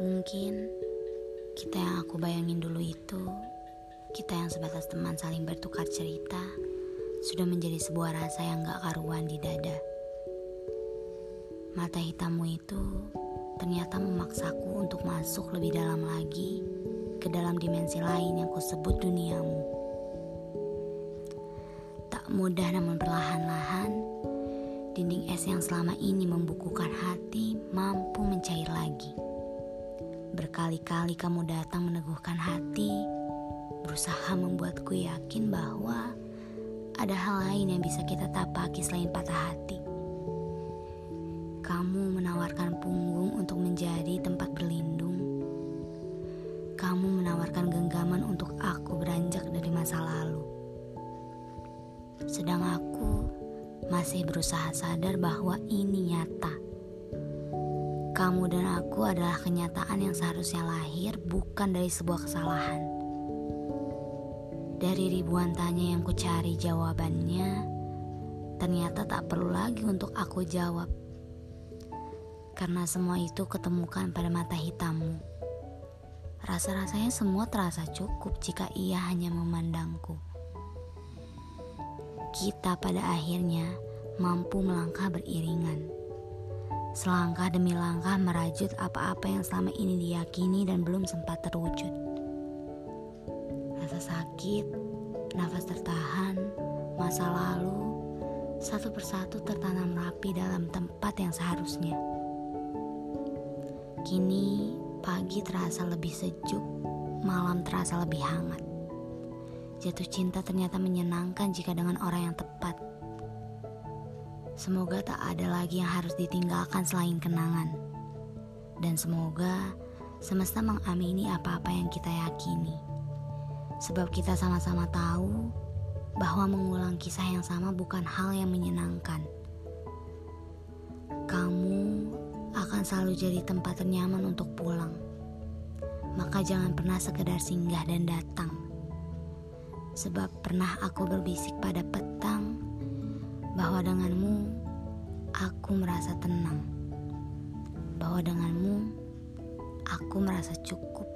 Kita yang aku bayangin dulu itu, kita yang sebatas teman saling bertukar cerita, sudah menjadi sebuah rasa yang gak karuan di dada. Mata hitammu itu ternyata memaksaku untuk masuk lebih dalam lagi ke dalam dimensi lain yang kusebut duniamu. Tak mudah namun perlahan-lahan, dinding es yang selama ini membukukan hati mampu mencair lagi. Berkali-kali kamu datang meneguhkan hati, berusaha membuatku yakin bahwa ada hal lain yang bisa kita tapaki selain patah hati. Kamu menawarkan punggung untuk menjadi tempat berlindung. Kamu menawarkan genggaman untuk aku beranjak dari masa lalu. Sedang aku masih berusaha sadar bahwa ini nyata kamu dan aku adalah kenyataan yang seharusnya lahir bukan dari sebuah kesalahan. Dari ribuan tanya yang ku cari jawabannya, ternyata tak perlu lagi untuk aku jawab. Karena semua itu ketemukan pada mata hitammu. Rasa-rasanya semua terasa cukup jika ia hanya memandangku. Kita pada akhirnya mampu melangkah beriringan Selangkah demi langkah merajut apa-apa yang selama ini diyakini dan belum sempat terwujud. Rasa sakit, nafas tertahan, masa lalu, satu persatu tertanam rapi dalam tempat yang seharusnya. Kini pagi terasa lebih sejuk, malam terasa lebih hangat. Jatuh cinta ternyata menyenangkan jika dengan orang yang tepat Semoga tak ada lagi yang harus ditinggalkan selain kenangan. Dan semoga semesta mengamini apa-apa yang kita yakini. Sebab kita sama-sama tahu bahwa mengulang kisah yang sama bukan hal yang menyenangkan. Kamu akan selalu jadi tempat ternyaman untuk pulang. Maka jangan pernah sekedar singgah dan datang. Sebab pernah aku berbisik pada petang bahwa denganmu aku merasa tenang, bahwa denganmu aku merasa cukup.